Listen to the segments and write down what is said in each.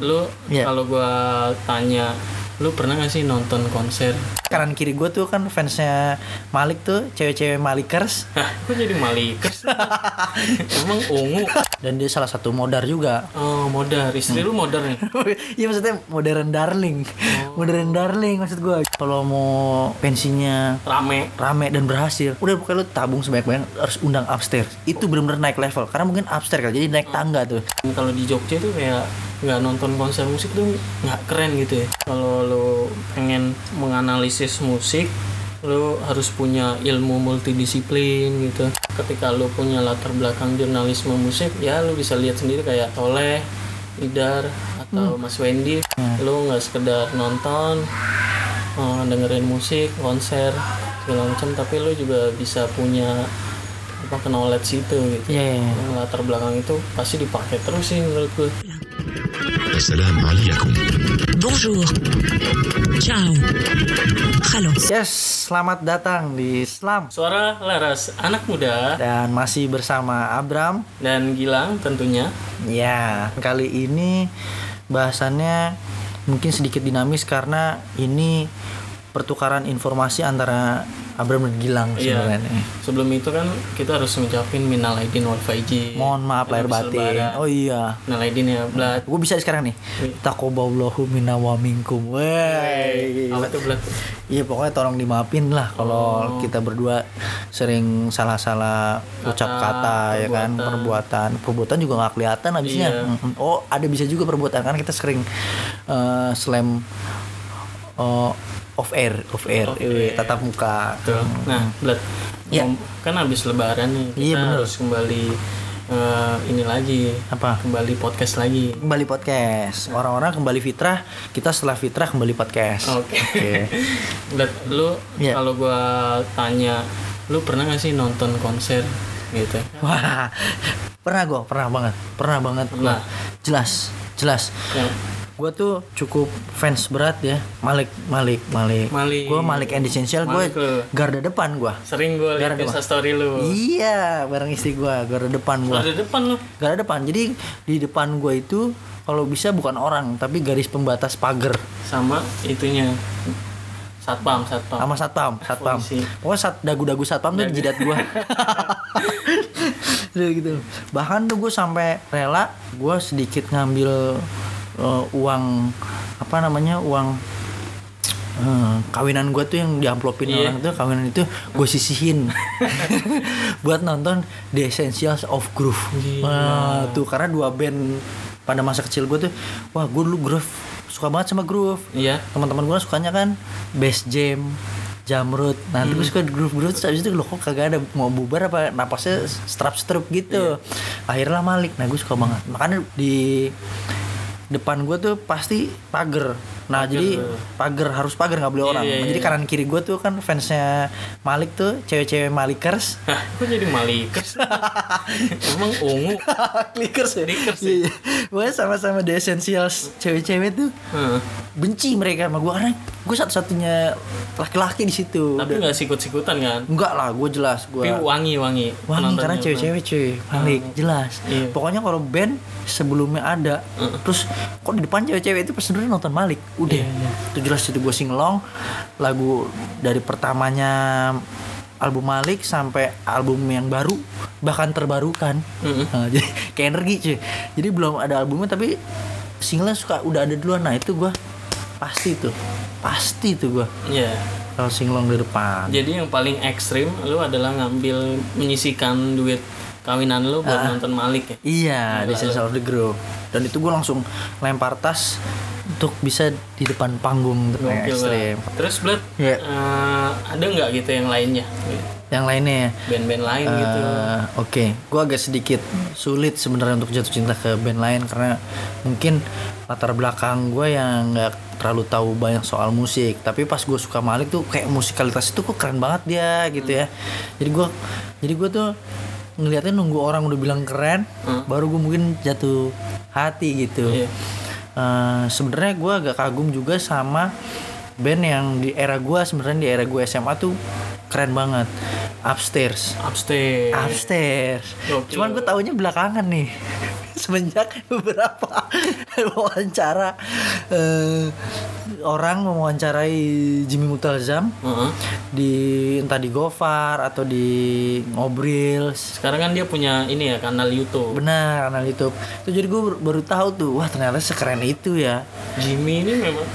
lu Iya. kalau gua tanya lu pernah gak sih nonton konser Kanan kiri gue tuh kan fansnya Malik tuh cewek-cewek Malikers Hah, kok jadi malikers emang ungu dan dia salah satu modar juga. oh modar istri lu modar nih Iya maksudnya modern darling, modern darling maksud gue. Kalau mau pensinya rame rame dan berhasil, udah pokoknya lu tabung sebanyak-banyak harus undang upstairs. Itu bener-bener naik level karena mungkin upstairs kan, jadi naik tangga tuh. kalau di Jogja tuh kayak nggak nonton konser musik tuh nggak keren gitu ya. Kalau lu pengen menganalisis musik lu harus punya ilmu multidisiplin gitu. Ketika lu punya latar belakang jurnalisme musik ya lu bisa lihat sendiri kayak Toleh Idar atau Mas Wendy. Lu nggak sekedar nonton eh, dengerin musik konser segala macam tapi lu juga bisa punya apa knowledge itu gitu iya. yeah, yeah. yeah. latar belakang itu pasti dipakai terus sih menurut gue Assalamualaikum. Bonjour. Ciao. Halo. Yes, selamat datang di Islam. Suara Laras Anak Muda dan masih bersama Abram dan Gilang tentunya. Ya, kali ini bahasannya mungkin sedikit dinamis karena ini pertukaran informasi antara Abram dan Gilang Iya. sebenarnya. sebelum itu kan kita harus ngucapin minal aidin wal faizin Mohon maaf lahir batin. Oh iya. minal aidin ya blat Gue bisa sekarang nih. Takoballahu minna wa minkum. Wey. apa tuh blat Iya pokoknya tolong dimaafin lah kalau kita berdua sering salah-salah ucap kata ya kan perbuatan perbuatan juga nggak kelihatan habisnya. Iya. Oh ada bisa juga perbuatan kan kita sering eh, slam eh, off air off air, Off air. tatap muka. Tuh. nah Iya. ngom- kan habis lebaran nih kita Iya, bener. harus kembali eh, ini lagi Apa? kembali podcast lagi Kembali podcast. Orang-orang kembali fitrah, kita setelah fitrah kembali podcast. oke Oke. Blat, lu Iya. kalau gua tanya lu pernah gak sih nonton konser gitu Wah, pernah gue, pernah banget, pernah banget. Pernah. Jelas, jelas. yang Gue tuh cukup fans berat ya, Malik, Malik, Malik. Malik. Gue Malik and Essential, gue garda depan gue. sering gue lihat Insta story lu Iya, bareng istri gue, garda depan gue. ada depan lu Garda depan. Jadi di depan gue itu kalau bisa bukan orang, tapi garis pembatas pagar sama itunya satpam satpam sama satpam, satpam. Polisi. Pokoknya sat dagu-dagu satpam tuh di jidat gue. Gitu. Bahkan tuh gue sampai rela gue sedikit ngambil eh, uang apa namanya uang eh, kawinan gue tuh yang diamplopin Iya. orang tuh kawinan itu gue sisihin. Buat nonton The Essentials of Groove. Wah, tuh karena dua band pada masa kecil gue tuh wah gue dulu groove suka banget sama groove. Iya. Teman-teman gue sukanya kan bass jam jamrut nanti gue suka groove groove terus abis itu lo kok kagak ada mau bubar apa napasnya strap strup gitu akhirnya Malik. Nah gue suka banget. Makanya di depan gue tuh pasti pagar nah jadi pagar harus pagar nggak boleh orang. iya, Nah, jadi iya. kanan kiri gue tuh kan fansnya Malik tuh cewek-cewek Malikers. Hah, kok jadi malikers? Emang ungu. Clickers ya? Clickers Iya, iya. Pokoknya sama-sama The Essentials cewek-cewek tuh Heeh. benci mereka sama gue karena gue satu-satunya laki-laki di situ. Tapi nggak sikut-sikutan kan? Enggak lah gue jelas gue tapi wangi wangi wangi karena cewek-cewek cuy. Balik jelas. Iya. pokoknya kalau band sebelumnya ada terus kok di depan cewek-cewek itu pas sebenarnya nonton Malik udah. Iya, itu jelas itu gue singelong lagu dari pertamanya album Malik sampai album yang baru bahkan terbarukan. Mm-mm. Nah, jadi kayak energi cuy. Jadi belum ada albumnya tapi singlenya suka udah ada duluan. Nah itu gue pasti tuh pasti tuh gue Iya. kalau singlong di depan. Jadi yang paling ekstrim lu adalah ngambil menyisikan duit kawinan lu buat Ah. nonton Malik ya? Iya, di Sense of the Groove. Dan itu gue langsung lempar tas untuk bisa di depan panggung Gokil ekstrim. terus Blad Iya. eh, ada nggak gitu yang lainnya Yang lainnya ya, band-band lain gitu eh, Oke, gue agak sedikit sulit sebenarnya untuk jatuh cinta ke band lain karena mungkin latar belakang gue yang nggak terlalu tahu banyak soal musik. Tapi pas gue suka Malik tuh kayak musikalitas itu kok keren banget dia gitu ya. Jadi gue, jadi gue tuh ngelihatnya nunggu orang udah bilang keren, baru gue mungkin jatuh hati gitu. Iya. Eh, sebenarnya gue agak kagum juga sama band yang di era gue sebenarnya di era gue SMA tuh keren banget. Upstairs. Upstairs. Upstairs. Gokil. cuman gue taunya belakangan nih. Semenjak beberapa wawancara eh, orang mewawancarai Jimmy Multazam Heeh. di entah di Gofar atau di Ngobril. Sekarang kan dia punya ini ya kanal YouTube. Benar kanal YouTube. Itu jadi gue baru tahu tuh wah ternyata sekeren itu ya. Jimmy ini memang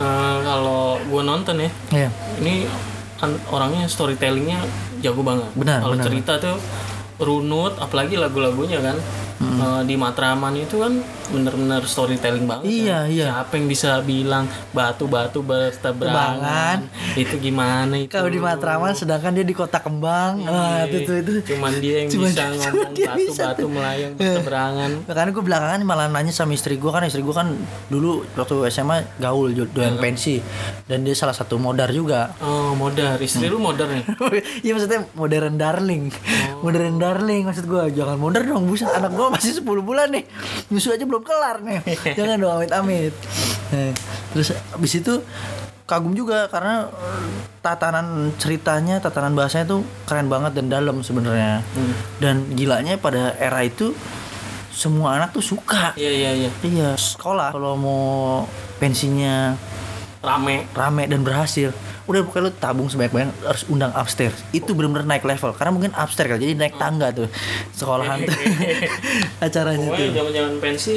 eh, kalau gue nonton ya ya ini kan orangnya storytellingnya jago banget. Benar, kalau cerita tuh runut apalagi lagu-lagunya kan. Eh, di Matraman itu kan bener-bener storytelling banget Iya, kan. iya. siapa yang bisa bilang batu-batu berteberangan itu gimana itu? Kalau di Matraman sedangkan dia di Kota Kembang. Ah itu tuh itu. cuman dia yang Cuman- bisa cuman ngomong batu-batu melayang berteberangan Makanya gue belakangan malah nanya sama istri gue kan istri gue kan dulu waktu SMA gaul doyan pensi. Dan dia salah satu modar juga. oh modar. Istri lu modar nih? Iya maksudnya modern darling, modern darling maksud gue jangan modern dong buset. Anak gue masih 10 bulan nih. Nyusu aja belum kelar nih. Jangan dong amit amit. Nah, terus abis itu kagum juga karena eh, tatanan ceritanya tatanan bahasanya tuh keren banget dan dalam sebenarnya. Dan gilanya pada era itu semua anak tuh suka. Iya iya iya. Iya, sekolah kalau mau pensinya rame. rame dan berhasil, udah pokoknya lu tabung sebanyak-banyak harus undang upstairs. Itu benar-benar naik level karena mungkin upstairs kan, jadi naik tangga tuh sekolahan tuh acaranya pokoknya tuh zaman-zaman pensi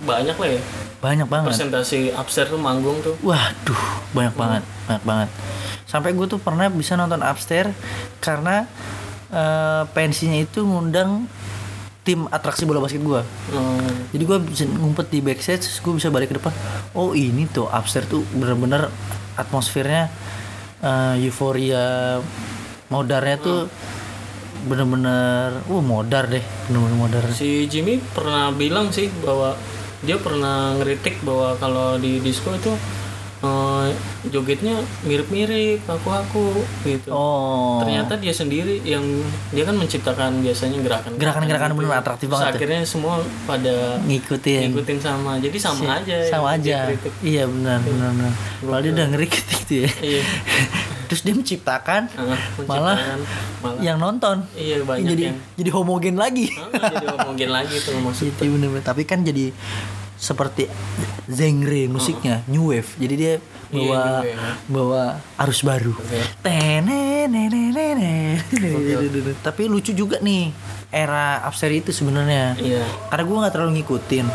banyak lah ya banyak banget. presentasi upstairs tuh manggung tuh Waduh, banyak banget, banyak banget. Sampai gue tuh pernah bisa nonton upstairs karena eh, pensinya itu ngundang tim atraksi bola basket gue. Hmm, Jadi gue bisa ngumpet di backstage, gue bisa balik ke depan. Oh ini tuh upstairs tuh bener-bener atmosfernya eh, euforia modarnya tuh bener-bener, uh modar deh, bener-bener modar. si Jimmy pernah bilang sih bahwa dia pernah ngeritik bahwa kalau di disco itu eh, jogetnya mirip-mirip aku-aku gitu Oh, ternyata dia sendiri yang dia kan menciptakan biasanya gerakan Gerakan-gerakan bener atraktif Terus banget tuh. akhirnya semua pada ngikutin. ngikutin sama jadi sama aja sama yang dia aja. kritik. Iya benar, benar, benar. Malah dia udah ngeri gitu ya. iya Terus dia menciptakan malah menciptakan malah yang nonton. iya banyak jadi yang jadi homogen lagi. Ah, jadi ngomongin lagi tuh maksud Gitu bener-bener. Tapi kan jadi seperti genre musiknya new wave. Jadi dia. Iya, bawa wave. bawa arus baru. Tenenenenene. Tapi lucu juga nih era upstairs itu sebenarnya. iya Karena gue nggak terlalu ngikutin.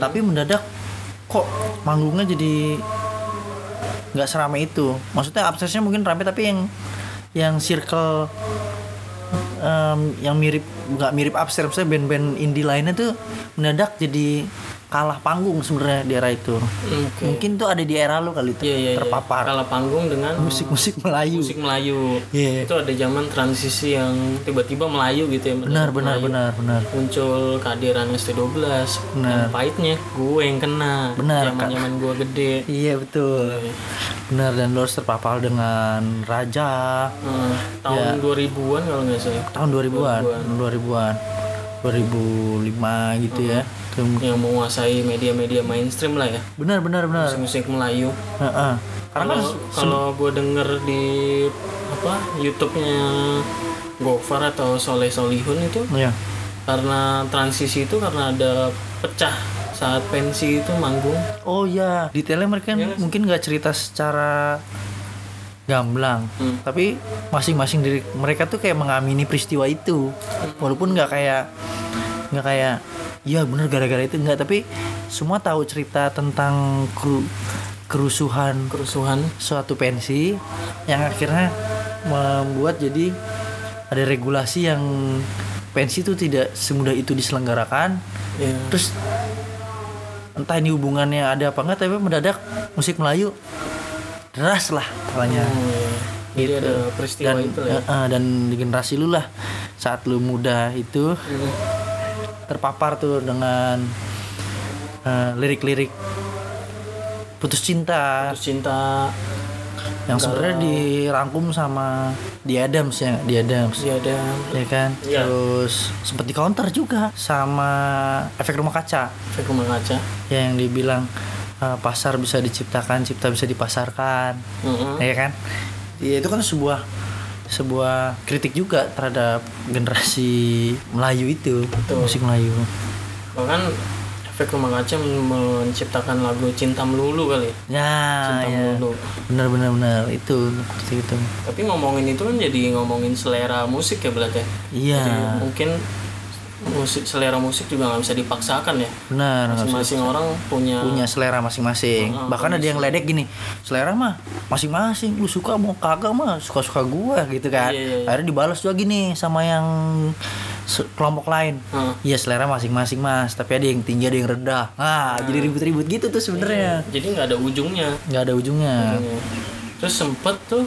Tapi mendadak kok manggungnya jadi nggak seramai itu. Maksudnya upstairsnya mungkin rame tapi yang yang circle em, yang mirip nggak mirip upstairs misalnya band-band indie lainnya tuh mendadak jadi kalah panggung sebenarnya di era itu. Oke. Mungkin tuh ada di era lu kali itu Iya, iya, iya. terpapar Kalah panggung dengan musik-musik Melayu. musik Melayu. Iya. Itu ada zaman transisi yang tiba-tiba Melayu gitu ya. Benar benar Melayu. benar benar. Muncul kehadiran ST12. Benar. Dan pahitnya gue yang kena. Benar, Zaman-zaman gue gede. Iya betul. Benar dan lo harus terpapar dengan Raja Eh, tahun 2000-an kalau nggak salah. tahun 2000-an, 2000-an. 2005 gitu ya. Tuh, Yang menguasai media-media mainstream lah ya. Benar benar benar. Musik Melayu. Heeh. Karena kan Kalau kalau gue denger di apa YouTube-nya Gofar atau Soleh Solihun itu ya. karena transisi itu karena ada pecah saat pensi itu manggung Oh iya, detailnya mereka sih? mungkin nggak cerita secara gamblang, Hmm. tapi masing-masing dari mereka tuh kayak mengamini peristiwa itu, walaupun nggak kayak nggak kayak ya bener gara-gara itu. Nggak, tapi semua tahu cerita tentang kru- kerusuhan. Kerusuhan. Suatu pensi yang akhirnya membuat jadi ada regulasi yang pensi itu tidak semudah itu diselenggarakan. Ya terus entah ini hubungannya ada apa enggak tapi mendadak musik Melayu deras lah pokoknya Oh, iya. jadi ada peristiwa dan itu ya. eh, dan di generasi lu lah saat lu muda itu. Hmm. Terpapar tuh dengan eh, lirik-lirik putus cinta. Terus cinta. Yang sebenarnya dirangkum sama di Adams ya di Adams. Dia ada ya kan? Iya. terus sempat di counter juga sama efek rumah kaca. Efek rumah kaca. Ya yang dibilang eh, pasar bisa diciptakan cipta bisa dipasarkan. Mm-mm. ya kan? Ya itu kan sebuah sebuah kritik juga terhadap generasi Melayu itu Betul. musik Melayu bahkan efek rumah kaca men- menciptakan lagu cinta melulu kali ya. Cinta ya. melulu Benar benar benar itu seperti itu. tapi ngomongin itu kan jadi ngomongin selera musik ya berarti ya Iya, Jadi mungkin musik selera musik juga nggak bisa dipaksakan ya benar. masing-masing orang punya punya selera masing-masing. Heeh, Bahkan ada yang ledek gini, selera mah masing-masing. Lu suka mau kagak mah suka-suka gua gitu kan. Iya, iya, iya. Akhirnya dibalas juga gini sama yang kelompok lain. Heeh. Iya selera masing-masing mas, tapi ada yang tinggi ada yang rendah. Nah, jadi ribut-ribut gitu tuh sebenarnya. jadi nggak ada ujungnya nggak ada ujungnya. Ujungnya. terus sempet tuh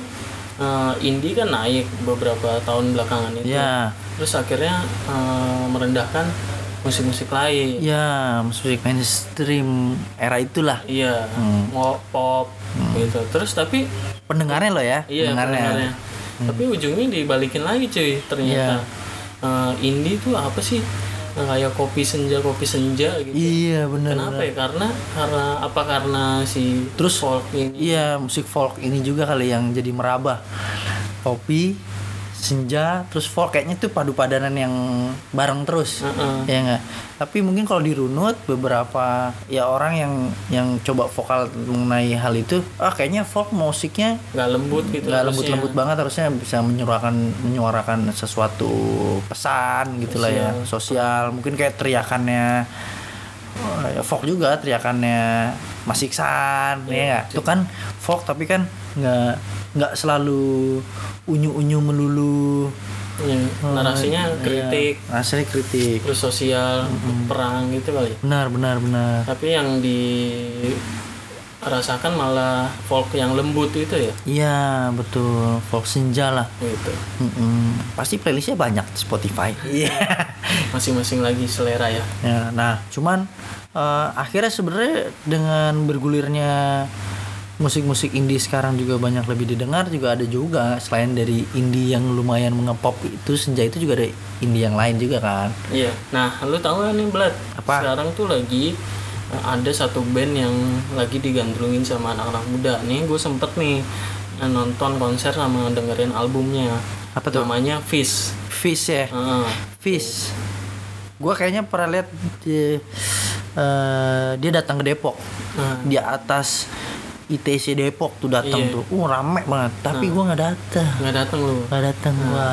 eh, indie kan naik beberapa tahun belakangan itu. Ya, terus akhirnya eh, merendahkan musik-musik lain. Ya musik mainstream era itulah. iya Hmm. pop gitu. Terus tapi Pendengarnya loh ya, iya pendengarnya. pendengarnya. tapi ujungnya dibalikin lagi cuy ternyata. Eh, indie tuh apa sih kayak kopi senja kopi senja gitu. Iya benar. kenapa ya? Karena karena apa karena si Terus folk ini? Iya musik folk ini juga kali yang jadi merabah. Kopi senja terus folk kayaknya tuh padu padanan yang bareng terus Heeh. ya enggak tapi mungkin kalau dirunut beberapa ya orang yang yang coba vokal mengenai hal itu ah kayaknya folk musiknya nggak lembut gitu nggak harusnya. lembut-lembut banget harusnya bisa menyuarakan menyuarakan sesuatu pesan gitulah ya sosial mungkin kayak teriakannya oh, ya folk juga teriakannya Mas Iksan ya nggak itu kan folk tapi kan nggak nggak selalu unyu-unyu melulu. Iya, narasinya Iya, kritik. Rasanya kritik. Terus sosial perang gitu kali. Benar benar benar. Tapi yang dirasakan malah folk yang lembut itu ya? Iya betul. Folk senja lah. Gitu Mm-mm. pasti playlistnya banyak di Spotify. Iya. Masing-masing lagi selera ya. Ya, nah, cuman eh, akhirnya sebenarnya dengan bergulirnya musik-musik indie sekarang juga banyak lebih didengar juga ada juga. Selain dari indie yang lumayan mengepop itu senja itu juga ada indie yang lain juga kan. iya. Nah lu tahu gak nih Blad Apa? sekarang tuh lagi ada satu band yang lagi digandrungin sama anak-anak muda nih gue sempet nih eh, nonton konser sama dengerin albumnya Apa tuh? namanya Fish Fish ya, Heeh. Fish. Gua kayaknya pernah lihat di, eh, dia datang ke Depok Nah, di atas ITC Depok tuh datang Iya. tuh, uh rame banget. Tapi gua nggak datang, nggak datang lu nggak datang gua.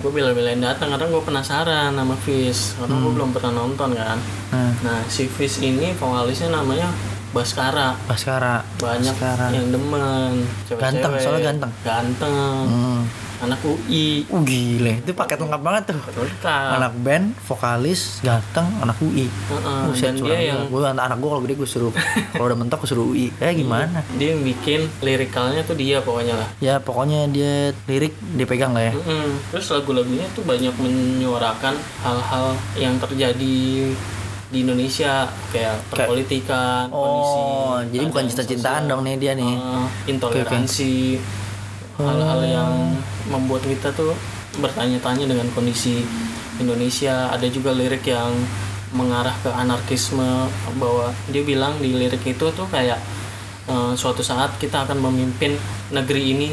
Gue bela-belain datang karena gue penasaran sama Fish karena gue belum pernah nonton kan. Nah, nah si Fish ini vokalisnya namanya Baskara Baskara, banyak Baskara. yang demen cewek-cewek. Ganteng, soalnya ganteng. ganteng Hmm. anak UI Uh gile, itu paket lengkap banget tuh. lengkap Anak band, vokalis, ganteng, anak UI. Heeh, Buset, dan dia yang Gue anak, anak gue kalau gede gue suruh kalau udah mentok gue suruh UI. Eh gimana? dia yang bikin lirikalnya tuh dia pokoknya lah Ya pokoknya dia lirik dia pegang lah ya. Mm-mm. terus lagu-lagunya tuh banyak menyuarakan hal-hal yang terjadi di Indonesia kayak perpolitikan kondisi Oh, jadi bukan cinta-cintaan dong nih dia nih. Eh, intoleransi hal-hal yang membuat kita tuh bertanya-tanya dengan kondisi Indonesia ada juga lirik yang mengarah ke anarkisme bahwa dia bilang di lirik itu tuh kayak eh, suatu saat kita akan memimpin negeri ini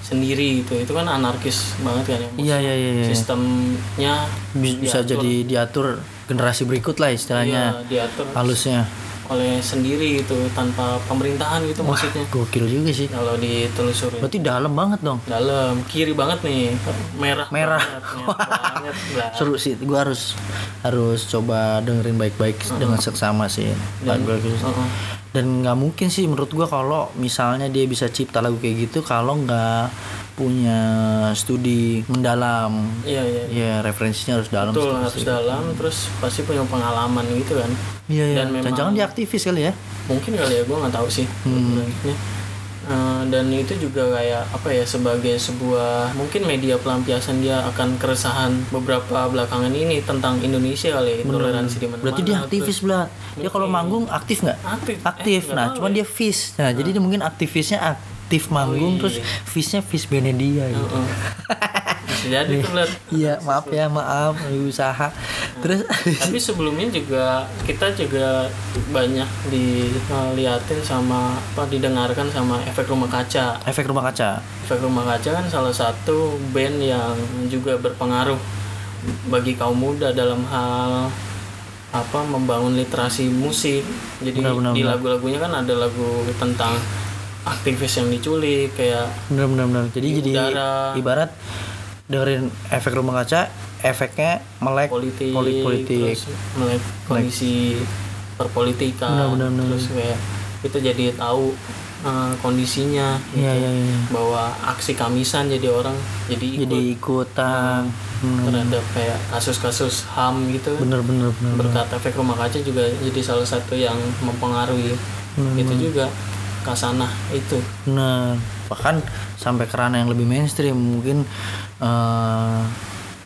sendiri gitu itu kan anarkis banget kan ya Iya iya iya. iya. sistemnya Bi- Bisa diatur. jadi diatur generasi berikut lah Iya, istilahnya. diatur Halusnya. oleh sendiri gitu tanpa pemerintahan gitu maksudnya Gokil juga sih. kalau ditelusuri Berarti dalam banget dong. dalam kiri banget nih merah Merah. banget, merah banget. Seru sih. Gue harus harus coba dengerin baik-baik dengan seksama sih. Bagus. Heeh. dan nggak mungkin sih menurut gua kalau misalnya dia bisa cipta lagu kayak gitu kalau nggak punya studi mendalam. Iya iya ya referensinya harus dalam betul harus dalam terus pasti punya pengalaman gitu kan. Iya iya. Dan memang- jangan dia aktivis kali ya. Mungkin kali ya gue nggak tahu sih. Hmm. Eh, dan itu juga kayak apa ya sebagai sebuah mungkin media pelampiasan dia akan keresahan beberapa belakangan ini tentang Indonesia kali ya, intoleransi di mana berarti dia aktivis belat dia kalau manggung aktif nggak? Aktif. Aktif. Eh, nah tahu cuman ya. dia fish. Nah jadi dia mungkin aktivisnya aktif manggung iya. terus fishnya fish bandnya dia gitu. Heeh. bisa jadi tuh iya maaf ya maaf usaha. Terus tapi sebelumnya juga kita juga banyak diliatin sama apa didengarkan sama efek rumah kaca. Efek rumah kaca. Efek rumah kaca kan salah satu band yang juga berpengaruh bagi kaum muda dalam hal apa membangun literasi musik. Jadi Benar, benar, di lagu-lagunya kan ada lagu tentang aktivis yang diculik kayak bener bener bener jadi Di jadi udara. ibarat dengerin efek rumah kaca efeknya melek politik, polit- politik terus melek kondisi perpolitikan Benar, benar, benar. terus kayak kita jadi tahu eh, kondisinya gitu. Iya, iya, iya. bahwa aksi kamisan jadi orang jadi ikut jadi ikutan Hmm, terhadap kayak kasus-kasus ham gitu bener bener bener berkat efek rumah kaca juga jadi salah satu yang mempengaruhi Hmm. itu juga kasanah itu bener bahkan sampai ke ranah yang lebih mainstream mungkin eh,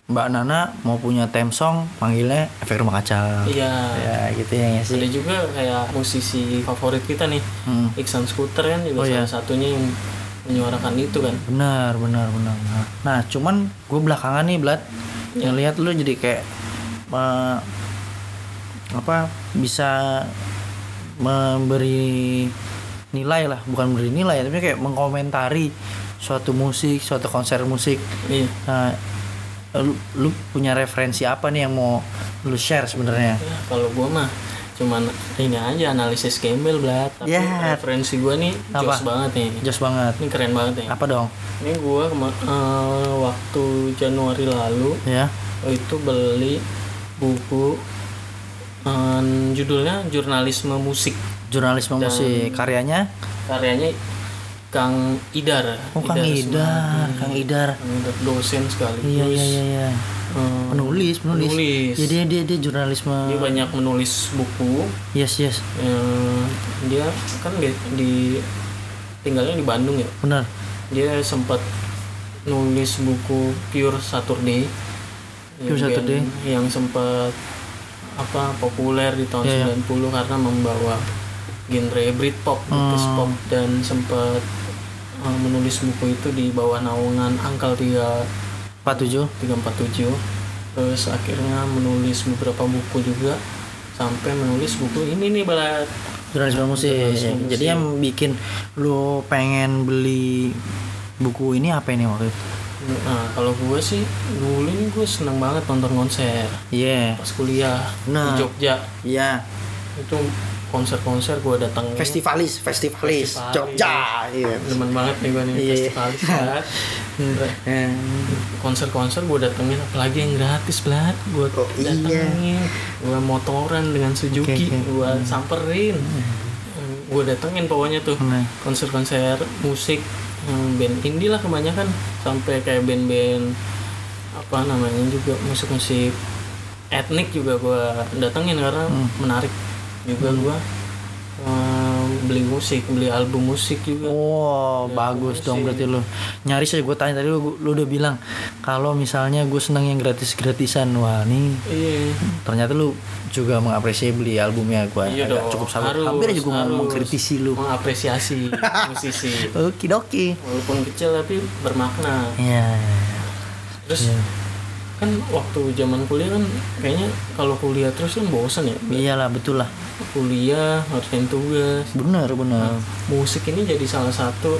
Mbak Nana mau punya theme song panggilnya efek rumah kaca iya ya gitu ya sih ada juga kayak musisi favorit kita nih Hmm. Iksan Scooter kan juga Oh, iya. salah satunya yang menyuarakan itu kan benar benar benar benar. nah cuman gue belakangan nih Blad Ya. ngelihat lu jadi kayak eh, apa bisa memberi nilai lah bukan memberi nilai tapi kayak mengkomentari suatu musik suatu konser musik. Iya. Nah lu, lu punya referensi apa nih yang mau lu share sebenarnya? Ya, kalau gua mah cuman ini aja analisis gembel blat. Tapi Ya. referensi gua nih Apa? jos banget nih. Jos banget. Ini keren banget nih. Apa dong? Ini gua kema- eh, waktu Januari lalu ya. itu beli buku eh, judulnya jurnalisme musik jurnalisme Dan- musik. Karyanya? Karyanya Kang Idar. Oh Kang Idar Kang Idar Kang Idar. Dosen sekali. Iya iya iya iya. Eh, penulis penulis, Penulis. ya dia dia dia jurnalisme. Dia banyak menulis buku. Yes yes. Eh, dia kan di, di- tinggalnya di Bandung ya? Benar. Dia sempat nulis buku Pure Saturday. Pure Saturday. yang sempat apa populer di tahun iya. 90 karena membawa genre Britpop, Hmm. pop dan sempat eh, menulis buku itu di bawah naungan Angkal 3 47 347 terus akhirnya menulis beberapa buku juga sampai menulis buku ini nih balat jurnalisme musik. Musik. jadi yang bikin lu pengen beli buku ini apa ini waktu itu? Nah kalau gue sih dulu ini gue seneng banget nonton konser. Iya. Pas kuliah Nah. di Jogja. Iya. Itu konser-konser gue datang festivalis festivalis Festivalis. Jogja iya demen banget nih gue nih Iya. festivalis. Eh, konser-konser gue datengin apalagi yang gratis Blat gue Oh, iya. datengin gue motoran dengan Suzuki Oke, oke. gue samperin gue datengin pokoknya tuh Nah. konser-konser musik yang band indie lah kebanyakan sampai kayak band-band apa namanya juga musik-musik etnik juga gue datengin karena Hmm. menarik juga gue beli musik beli album musik juga Oh, Ya, bagus dong berarti lu. Nyaris aja gue tanya tadi lu, lu udah bilang kalau misalnya gue seneng yang gratis-gratisan. Wah, nih iya ternyata lu juga mengapresiasi beli albumnya gue. iya dong cukup harus, Hampir aja gue mengkritisi lu. mengapresiasi musisi Oke, doki. walaupun kecil tapi bermakna Iya. terus kan waktu zaman kuliah kan kayaknya kalau kuliah terus kan bosan ya Iyalah, betul lah. kuliah ngerjain tugas Bener, bener. musik ini jadi salah satu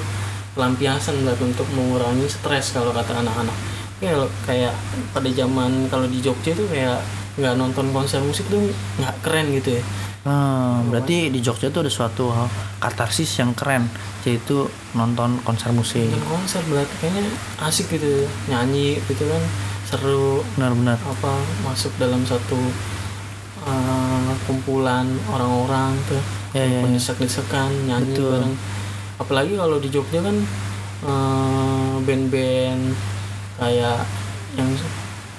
pelampiasan lah untuk mengurangi stres kalau kata anak-anak kayak kayak pada zaman kalau di Jogja tuh kayak nggak nonton konser musik tuh nggak keren gitu ya Hmm, berarti di Jogja tuh ada suatu katarsis yang keren yaitu nonton konser musik. nonton konser berarti kayaknya asik gitu nyanyi gitu kan seru Benar-benar. apa masuk dalam satu uh, kumpulan orang-orang tuh Ya, ya, ya. desak-desakan nyanyi Betul. bareng apalagi kalau di Jogja kan uh, band-band kayak yang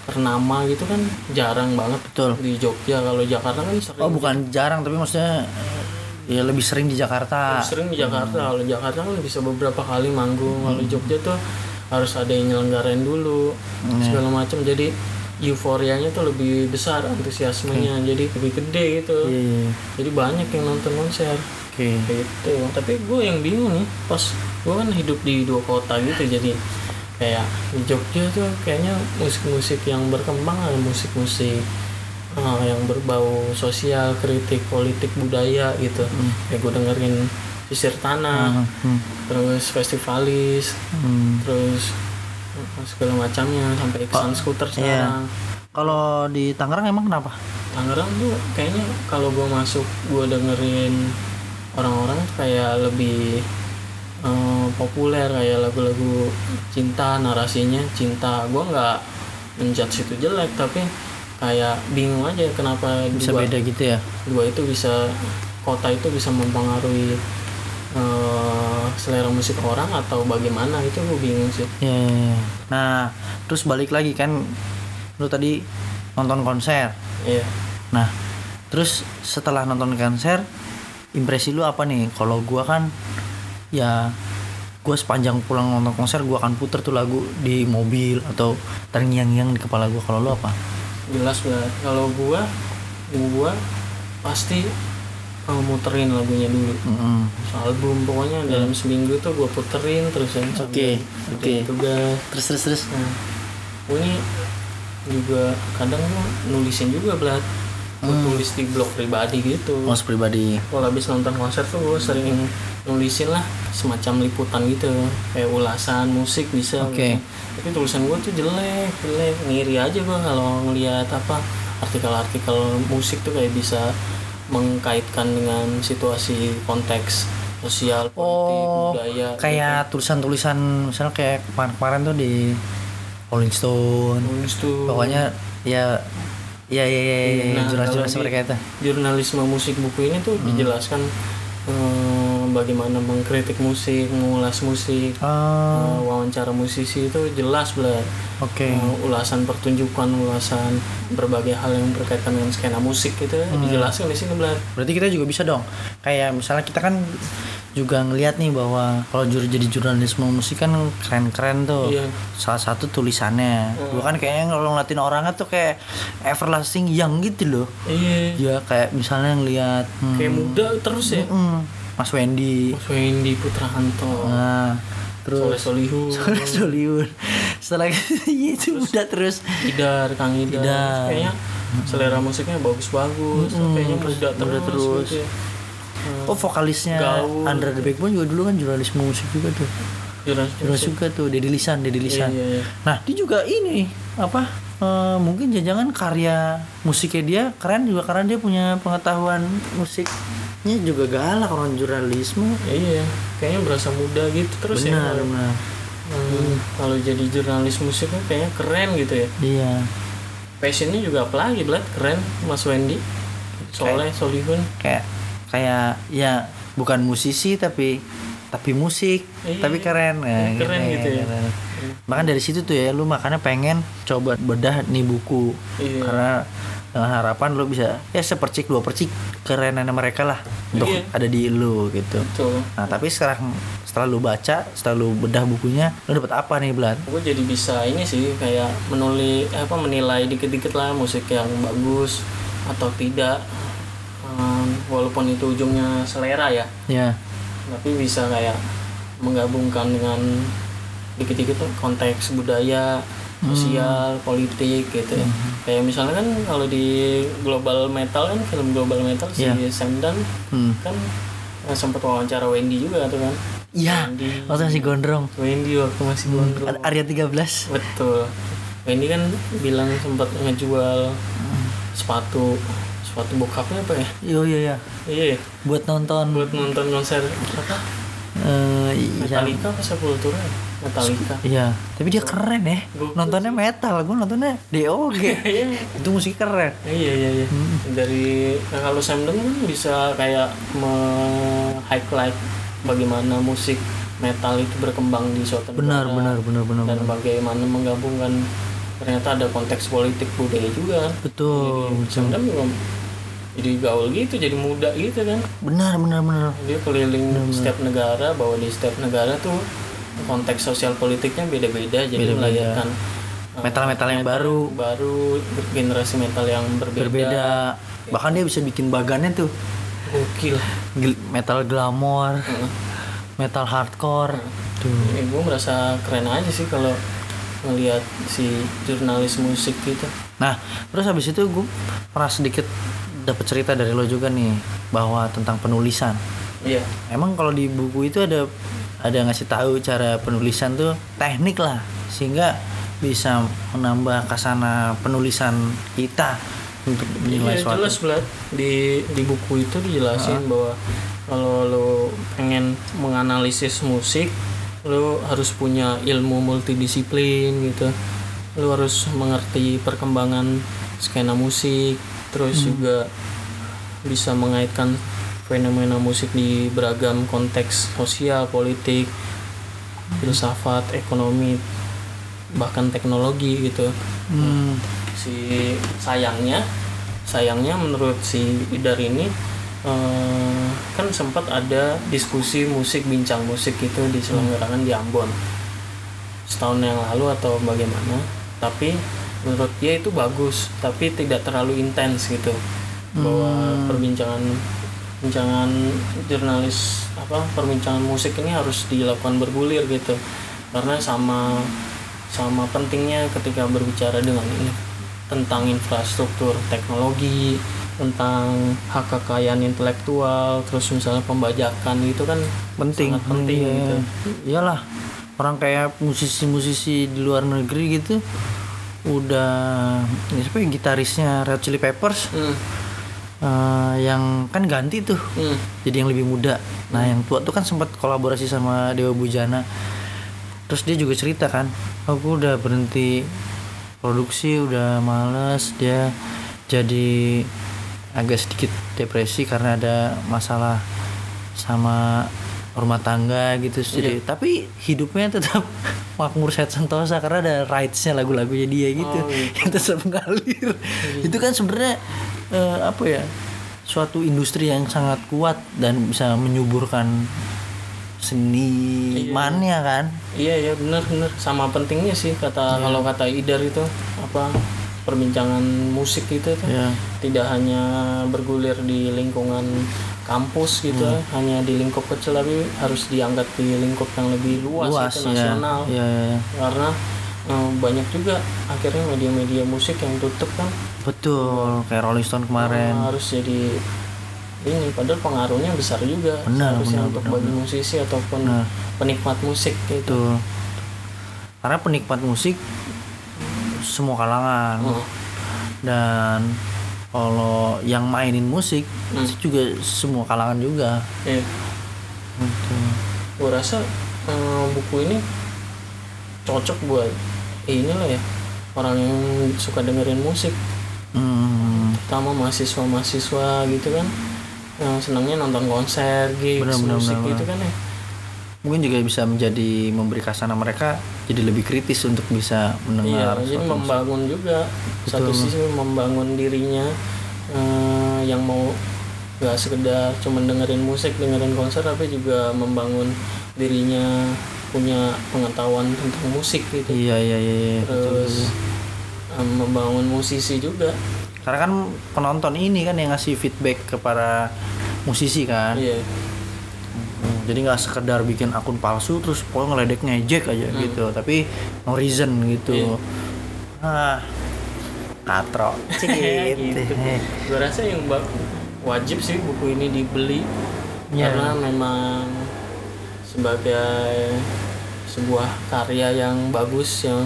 ternama gitu kan jarang banget Betul. di Jogja kalau Jakarta kan sering Oh, bukan jarang tapi maksudnya ya lebih sering di Jakarta. sering di Jakarta kalau Jakarta kan bisa beberapa kali manggung kalau Hmm. di Jogja tuh harus ada yang nyelenggarain dulu Hmm. segala macam jadi euforianya tuh lebih besar antusiasmenya. Jadi lebih gede gitu. Iya, iya, iya. jadi banyak yang nonton konser. Oke. gitu. Tapi gue yang bingung nih pas gue kan hidup di dua kota gitu jadi kayak di Jogja tuh kayaknya musik-musik yang berkembang ada musik-musik uh, yang berbau sosial kritik politik budaya gitu. Kayak gue dengerin sisir tanah Hmm. terus festivalis Hmm. terus uh, segala macamnya sampai Iksan skuter Iya. sekarang Kalau di Tangerang emang kenapa? Tangerang tuh kayaknya kalau gue masuk gue dengerin orang-orang kayak lebih eh, populer kayak lagu-lagu cinta narasinya cinta gue nggak menjudge itu jelek tapi kayak bingung aja kenapa bisa dua, beda gitu ya dua itu bisa kota itu bisa mempengaruhi eh, selera musik orang atau bagaimana itu gue bingung sih Ya, ya, ya. Nah, terus balik lagi kan lu tadi nonton konser. iya Nah, terus setelah nonton konser, impresi lu apa nih? Kalau gua kan ya gua sepanjang pulang nonton konser gua akan puter tuh lagu di mobil atau terngiang-ngiang di kepala gua. Kalau lu apa? jelas banget kalau gua gua pasti eh, muterin lagunya dulu Mm-mm. album pokoknya dalam seminggu tuh gue puterin terus yang sambil Oke, kerjain oke. tugas Terus terus terus. nah, ini juga kadang gue nulisin juga belat gue tulis di blog pribadi gitu Mas pribadi. kalau habis nonton konser tuh gue sering nulisin lah semacam liputan gitu kayak ulasan musik bisa Oke. gitu. tapi tulisan gue tuh jelek jelek ngiri aja gue kalau ngelihat apa artikel-artikel musik tuh kayak bisa mengkaitkan dengan situasi konteks sosial politik Oh, budaya kayak tulisan-tulisan misalnya kayak kemarin-kemarin tuh di Rolling Stone. gitu. Nulis tuh Pokoknya ya ya ya ya, ya, ya, Nah, di mereka itu. jurnalisme musik buku ini tuh Hmm. dijelaskan eh, bagaimana mengkritik musik, mengulas musik, Oh, eh, wawancara musisi itu jelas belah oke. ulasan pertunjukan, ulasan berbagai hal yang berkaitan dengan skena musik gitu ya, Hmm. dijelaskan di sini belah. Berarti kita juga bisa dong. Kayak misalnya kita kan juga ngelihat nih bahwa kalau jur jadi jurnalisme musik kan keren-keren tuh. Iya. Salah satu tulisannya. Gua kan kayaknya kalau ngeliatin orangnya tuh kayak everlasting young gitu loh. Iya, Ya kayak misalnya ngelihat hmm, kayak muda terus ya. hmm, Mas Wendy. Mas Wendy Putrahanto, Nah, Soleh terus Solihun, Soleh Solihun. Setelah itu udah terus Idar, Kang Idar, Idar. kayaknya selera musiknya bagus-bagus, Mm-mm, kayaknya muda muda terus, terus. gitu ya. Oh vokalisnya Gaul. Andra The Backbone juga dulu kan jurnalisme musik juga tuh. Jurnalis Jurnalis juga tuh Dedi Lisan, Dedi Lisan. Iya, iya, iya. Nah, dia juga ini apa? eh, mungkin jangan karya musiknya dia keren juga karena dia punya pengetahuan musiknya juga galak orang jurnalisme. Iya, kayaknya berasa muda gitu terus ya. benar, kalau- benar. Hmm, Kalau jadi jurnalis musik kan kayaknya keren gitu ya. Iya. Passionnya juga apalagi, Blat? Keren, Mas Wendy. Soleh, Solihun. Kayak kayak ya bukan musisi tapi tapi musik, Iya. tapi keren. Nah, Keren gitu ya. keren. Bahkan dari situ tuh ya lu makanya pengen coba bedah nih buku. Iya. Karena dengan harapan lu bisa ya sepercik dua percik kerenannya mereka lah untuk Iya. ada di lu gitu. Tuh. Nah tapi sekarang setelah lu baca, setelah lu bedah bukunya, lu dapat apa nih Blan? Gue jadi bisa ini sih kayak menulis apa menilai dikit-dikit lah musik yang bagus atau tidak. Hmm, walaupun itu ujungnya selera ya, Ya, tapi bisa kayak menggabungkan dengan dikit-dikit konteks budaya sosial politik gitu ya. Kayak misalnya kan kalau di global metal kan film global metal si Iya. Sam Dunn hmm. kan eh, sempat wawancara Wendy juga tuh kan. Iya, waktu masih gondrong. Wendy waktu masih gondrong. Area 13 betul. Wendy kan bilang sempat ngejual sepatu sepatu bokapnya apa ya? Iya iya iya. iya. Buat nonton. Buat nonton konser apa eh, iya. Metallica apa Sepultura ya? Metallica Iya, tapi dia keren ya. Gua- Nontonnya metal, gue nontonnya DOG. Iya. Itu musik keren. Iya iya iya. Dari nah, kalau Sam Dunn kan bisa kayak me-highlight bagaimana musik metal itu berkembang di suatu Benar, negara benar, benar, benar, dan benar. bagaimana menggabungkan ternyata ada konteks politik budaya juga. Betul. Jadi, Sam juga jadi gaul gitu, jadi muda gitu kan. Benar, benar, benar. Dia keliling setiap negara, bahwa di setiap negara tuh konteks sosial politiknya beda-beda, jadi Beda-beda. melahirkan uh, Metal-metal yang baru. baru generasi metal yang berbeda. Berbeda. Bahkan dia bisa bikin bagannya tuh Gokil. metal glamor, metal hardcore. Tuh. Ya, gue merasa keren aja sih kalau ngelihat si jurnalis musik gitu. Nah, terus habis itu gue pernah sedikit dapat cerita dari lo juga nih bahwa tentang penulisan. Iya. Emang kalau di buku itu ada ada ngasih tahu cara penulisan tuh teknik lah sehingga bisa menambah kasana penulisan kita untuk menilai Iya, suatu jelas Blat. di di buku itu dijelasin bahwa kalau lo pengen menganalisis musik lo harus punya ilmu multidisiplin gitu lo harus mengerti perkembangan skena musik terus juga bisa mengaitkan fenomena musik di beragam konteks sosial politik filsafat ekonomi bahkan teknologi gitu. Hmm, si sayangnya sayangnya menurut si Idar ini eh, kan sempat ada diskusi musik bincang musik itu diselenggarakan di Ambon. Setahun yang lalu atau bagaimana tapi menurut dia itu bagus tapi tidak terlalu intens gitu. Bahwa perbincangan perbincangan jurnalis apa perbincangan musik ini harus dilakukan bergulir gitu. Karena sama sama pentingnya ketika berbicara dengan ini tentang infrastruktur teknologi tentang hak kekayaan intelektual terus misalnya pembajakan itu kan penting. sangat penting Iya. gitu. Iyalah orang kayak musisi-musisi di luar negeri gitu udah ya siapa ya, gitarisnya Red Chili Peppers? Hmm, eh, yang kan ganti tuh. Hmm, jadi yang lebih muda. Nah yang tua tuh kan sempat kolaborasi sama Dewa Bujana. Terus dia juga cerita kan aku udah berhenti produksi udah males dia jadi agak sedikit depresi karena ada masalah sama rumah tangga gitu. Jadi tapi hidupnya tetap makmur sehat sentosa karena ada rights-nya lagu-lagunya dia gitu. Oh, gitu. yang mengalir itu kan sebenarnya eh, apa ya suatu industri yang sangat kuat dan bisa menyuburkan senimannya kan? Iya ya benar benar. Sama pentingnya sih kata kalau kata Idar itu apa perbincangan musik itu tuh. Ya tidak hanya bergulir di lingkungan kampus gitu Hmm. hanya di lingkup kecil tapi harus diangkat di lingkup yang lebih luas, luas itu ya nasional ya, ya, ya. karena eh, banyak juga akhirnya media-media musik yang tutup kan betul kayak Rolling Stone kemarin eh, harus jadi ini padahal pengaruhnya besar juga Benar, seharusnya benar, untuk benar, bagi musisi ataupun Nah. penikmat musik gitu Betul. Karena penikmat musik semua kalangan Oh, dan kalau yang mainin musik Hmm. itu juga semua kalangan juga. iya. Gitu. gue rasa eh, buku ini cocok buat ini lah ya orang yang suka dengerin musik Hmm, terutama mahasiswa-mahasiswa gitu kan yang senangnya nonton konser, gigs, benar, musik benar, gitu kan ya mungkin juga bisa menjadi memberi kasana mereka jadi lebih kritis untuk bisa iya mendengar jadi suatu musik. membangun juga satu Betul. sisi membangun dirinya eh, yang mau gak sekedar cuman dengerin musik dengerin konser tapi juga membangun dirinya punya pengetahuan tentang musik gitu Iya iya iya. iya, terus betul. em, membangun musisi juga Karena kan penonton ini kan yang ngasih feedback kepada musisi kan. iya Jadi nggak sekedar bikin akun palsu terus pokoknya ngeledek ngejek aja gitu, tapi no reason gitu. Ah, katro. Cik, gitu gue rasa yang wajib sih buku ini dibeli Iya. karena memang sebagai sebuah karya yang bagus yang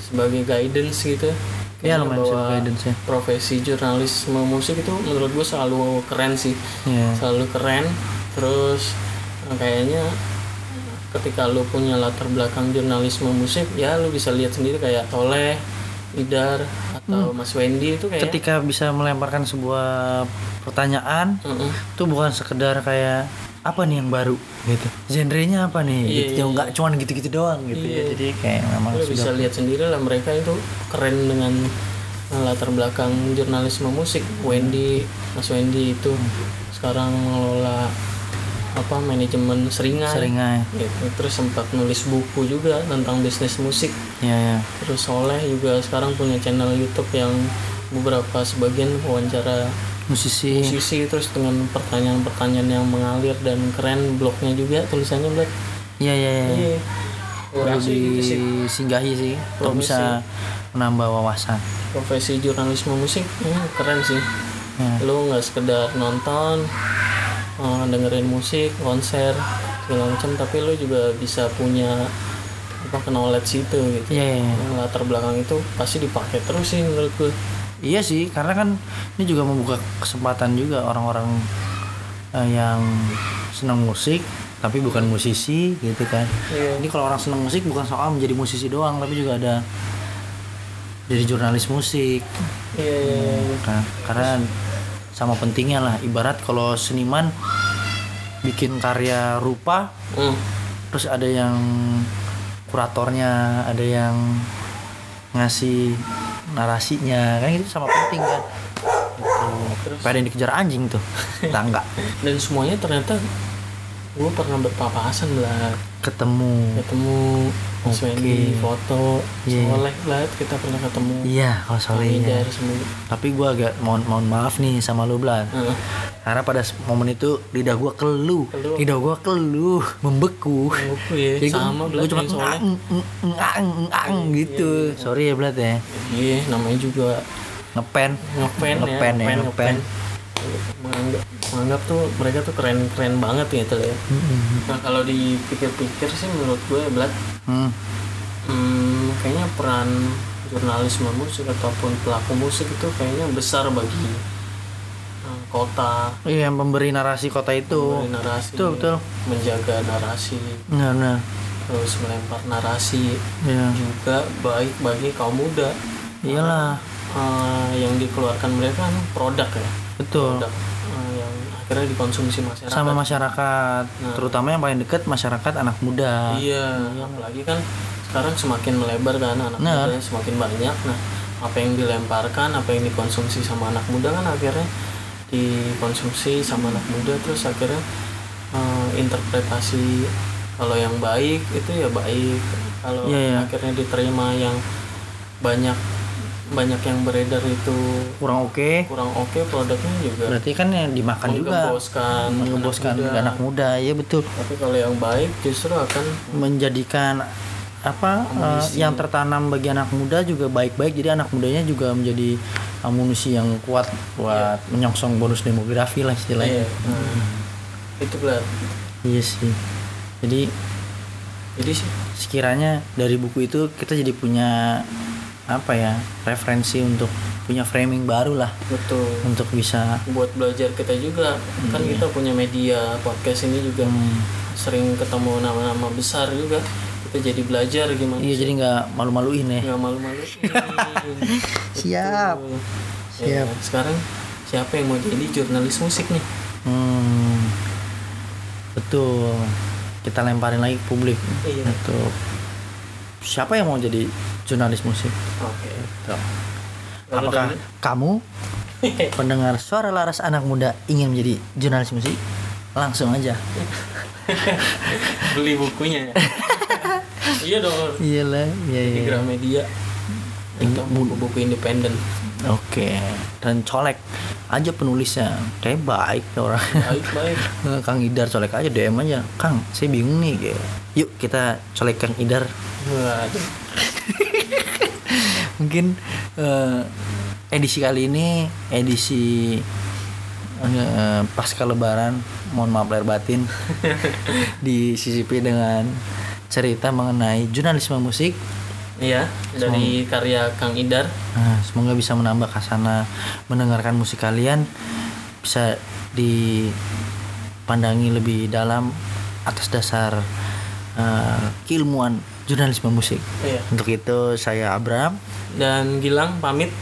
sebagai guidance gitu Iya, lumayan bahwa guidance ya. profesi jurnalisme musik itu menurut gue selalu keren sih Iya. selalu keren terus kayaknya ketika lu punya latar belakang jurnalisme musik ya lu bisa lihat sendiri kayak Toleh, Idar atau Mas Wendy itu kayak Ketika bisa melemparkan sebuah pertanyaan, Heeh. itu bukan sekedar kayak apa nih yang baru gitu. Genrenya apa nih? Iya, gitu. iya, Nggak cuman gitu-gitu doang gitu ya. Iya. Jadi kayak memang lu bisa sudah lihat sendiri lah mereka itu keren dengan eh, latar belakang jurnalisme musik Wendy Mas Wendy itu sekarang mengelola apa manajemen seringai seringai. gitu. terus sempat nulis buku juga tentang bisnis musik Ya ya. terus Soleh juga sekarang punya channel YouTube yang beberapa sebagian wawancara Musisi. musisi terus dengan pertanyaan-pertanyaan yang mengalir dan keren blognya juga tulisannya buat Iya iya iya. iya Gua Perlu disinggahi sih untuk Profesi. bisa menambah wawasan. profesi jurnalisme musik hmm, keren sih Ya. lu nggak sekedar nonton eh, dengerin musik konser segala macam tapi lu juga bisa punya apa knowledge itu gitu Iya iya. iya. Yang latar belakang itu pasti dipakai terus sih menurut gue Iya sih, karena kan ini juga membuka kesempatan juga orang-orang eh, yang senang musik tapi bukan musisi gitu kan. Iya. Ini kalau orang senang musik bukan soal menjadi musisi doang, tapi juga ada jadi jurnalis musik. iya iya iya. Kan? Karena sama pentingnya lah. Ibarat kalau seniman bikin karya rupa, Hmm. terus ada yang kuratornya, ada yang ngasih narasinya, kan itu sama penting kan. Gitu. Pada yang dikejar anjing tuh, tangga dan semuanya ternyata gue pernah berpapasan lah ketemu. ketemu Oke. Wendy foto Iya. soleh lah kita pernah ketemu Iya, kalau soalnya. Hamidar semua Tapi gua agak mohon mohon maaf nih sama lu Blan. Heeh. Karena pada momen itu lidah gua keluh, lidah gua keluh, membeku. Membeku ya, Jadi sama, gua Blat, cuma ngang, ngang, ngang, gitu. Sorry ya Blat ya. iya namanya juga Ngepen. ngepen ya Ngepen ya, ngepen. Menganggap menganggap tuh mereka tuh keren keren banget gitu ya nah kalau dipikir-pikir sih menurut gue Blat Hmm. hmm, kayaknya peran jurnalisme musik ataupun pelaku musik itu kayaknya besar bagi eh, kota Iya, yang pemberi narasi kota itu. memberi narasi Betul, betul. menjaga narasi Benar, benar. terus melempar narasi Iya. juga baik bagi kaum muda Iyalah, Eh, yang dikeluarkan mereka kan produk ya betul. produk eh, yang akhirnya dikonsumsi masyarakat Sama masyarakat, terutama yang paling dekat masyarakat anak muda. iya apalagi kan sekarang semakin melebar kan anak Nah. muda semakin banyak nah apa yang dilemparkan apa yang dikonsumsi sama anak muda kan akhirnya dikonsumsi sama anak muda terus akhirnya eh, interpretasi kalau yang baik itu ya baik kalau Iya, iya. akhirnya diterima yang banyak banyak yang beredar itu Kurang oke. kurang oke produknya juga Berarti kan yang dimakan juga. mengeboskan Mengeboskan anak muda. anak muda. Iya betul. tapi kalau yang baik justru akan menjadikan apa eh, yang tertanam bagi anak muda juga baik-baik jadi anak mudanya juga menjadi amunisi yang kuat buat menyongsong bonus demografi lah istilahnya iya nah, itu benar iya sih jadi jadi sih sekiranya dari buku itu kita jadi punya apa ya referensi untuk punya framing baru lah. Betul. Untuk bisa buat belajar kita juga. Kan kita punya media podcast ini juga hmm, sering ketemu nama-nama besar juga. Kita jadi belajar gimana iya jadi nggak malu-maluin ya. Nggak malu-malu siap. Ya, sekarang siapa yang mau jadi jurnalis musik nih? Hmm, betul. Kita lemparin lagi ke publik. Iya. Untuk siapa yang mau jadi jurnalis musik? oke. Lalu Apakah dari- kamu pendengar suara laras anak muda ingin menjadi jurnalis musik? Langsung aja. beli bukunya ya iya dong Iyalah, iya di iya. Gramedia itu buku-buku independen Oke. Dan colek aja penulisnya. Kayak baik orang. baik baik Eh, Kang Idar colek aja DM aja. Kang, saya bingung nih. Yuk kita colek Kang Idar. waduh mungkin eh, edisi kali ini edisi eh, pasca lebaran mohon maaf lahir batin disisipi dengan cerita mengenai jurnalisme musik. Iya dari karya Kang Idar. Nah, semoga bisa menambah kasana mendengarkan musik kalian bisa dipandangi lebih dalam atas dasar eh, keilmuan jurnalisme musik. Iya. Untuk itu saya Abram dan Gilang pamit.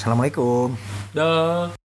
Assalamualaikum. Dah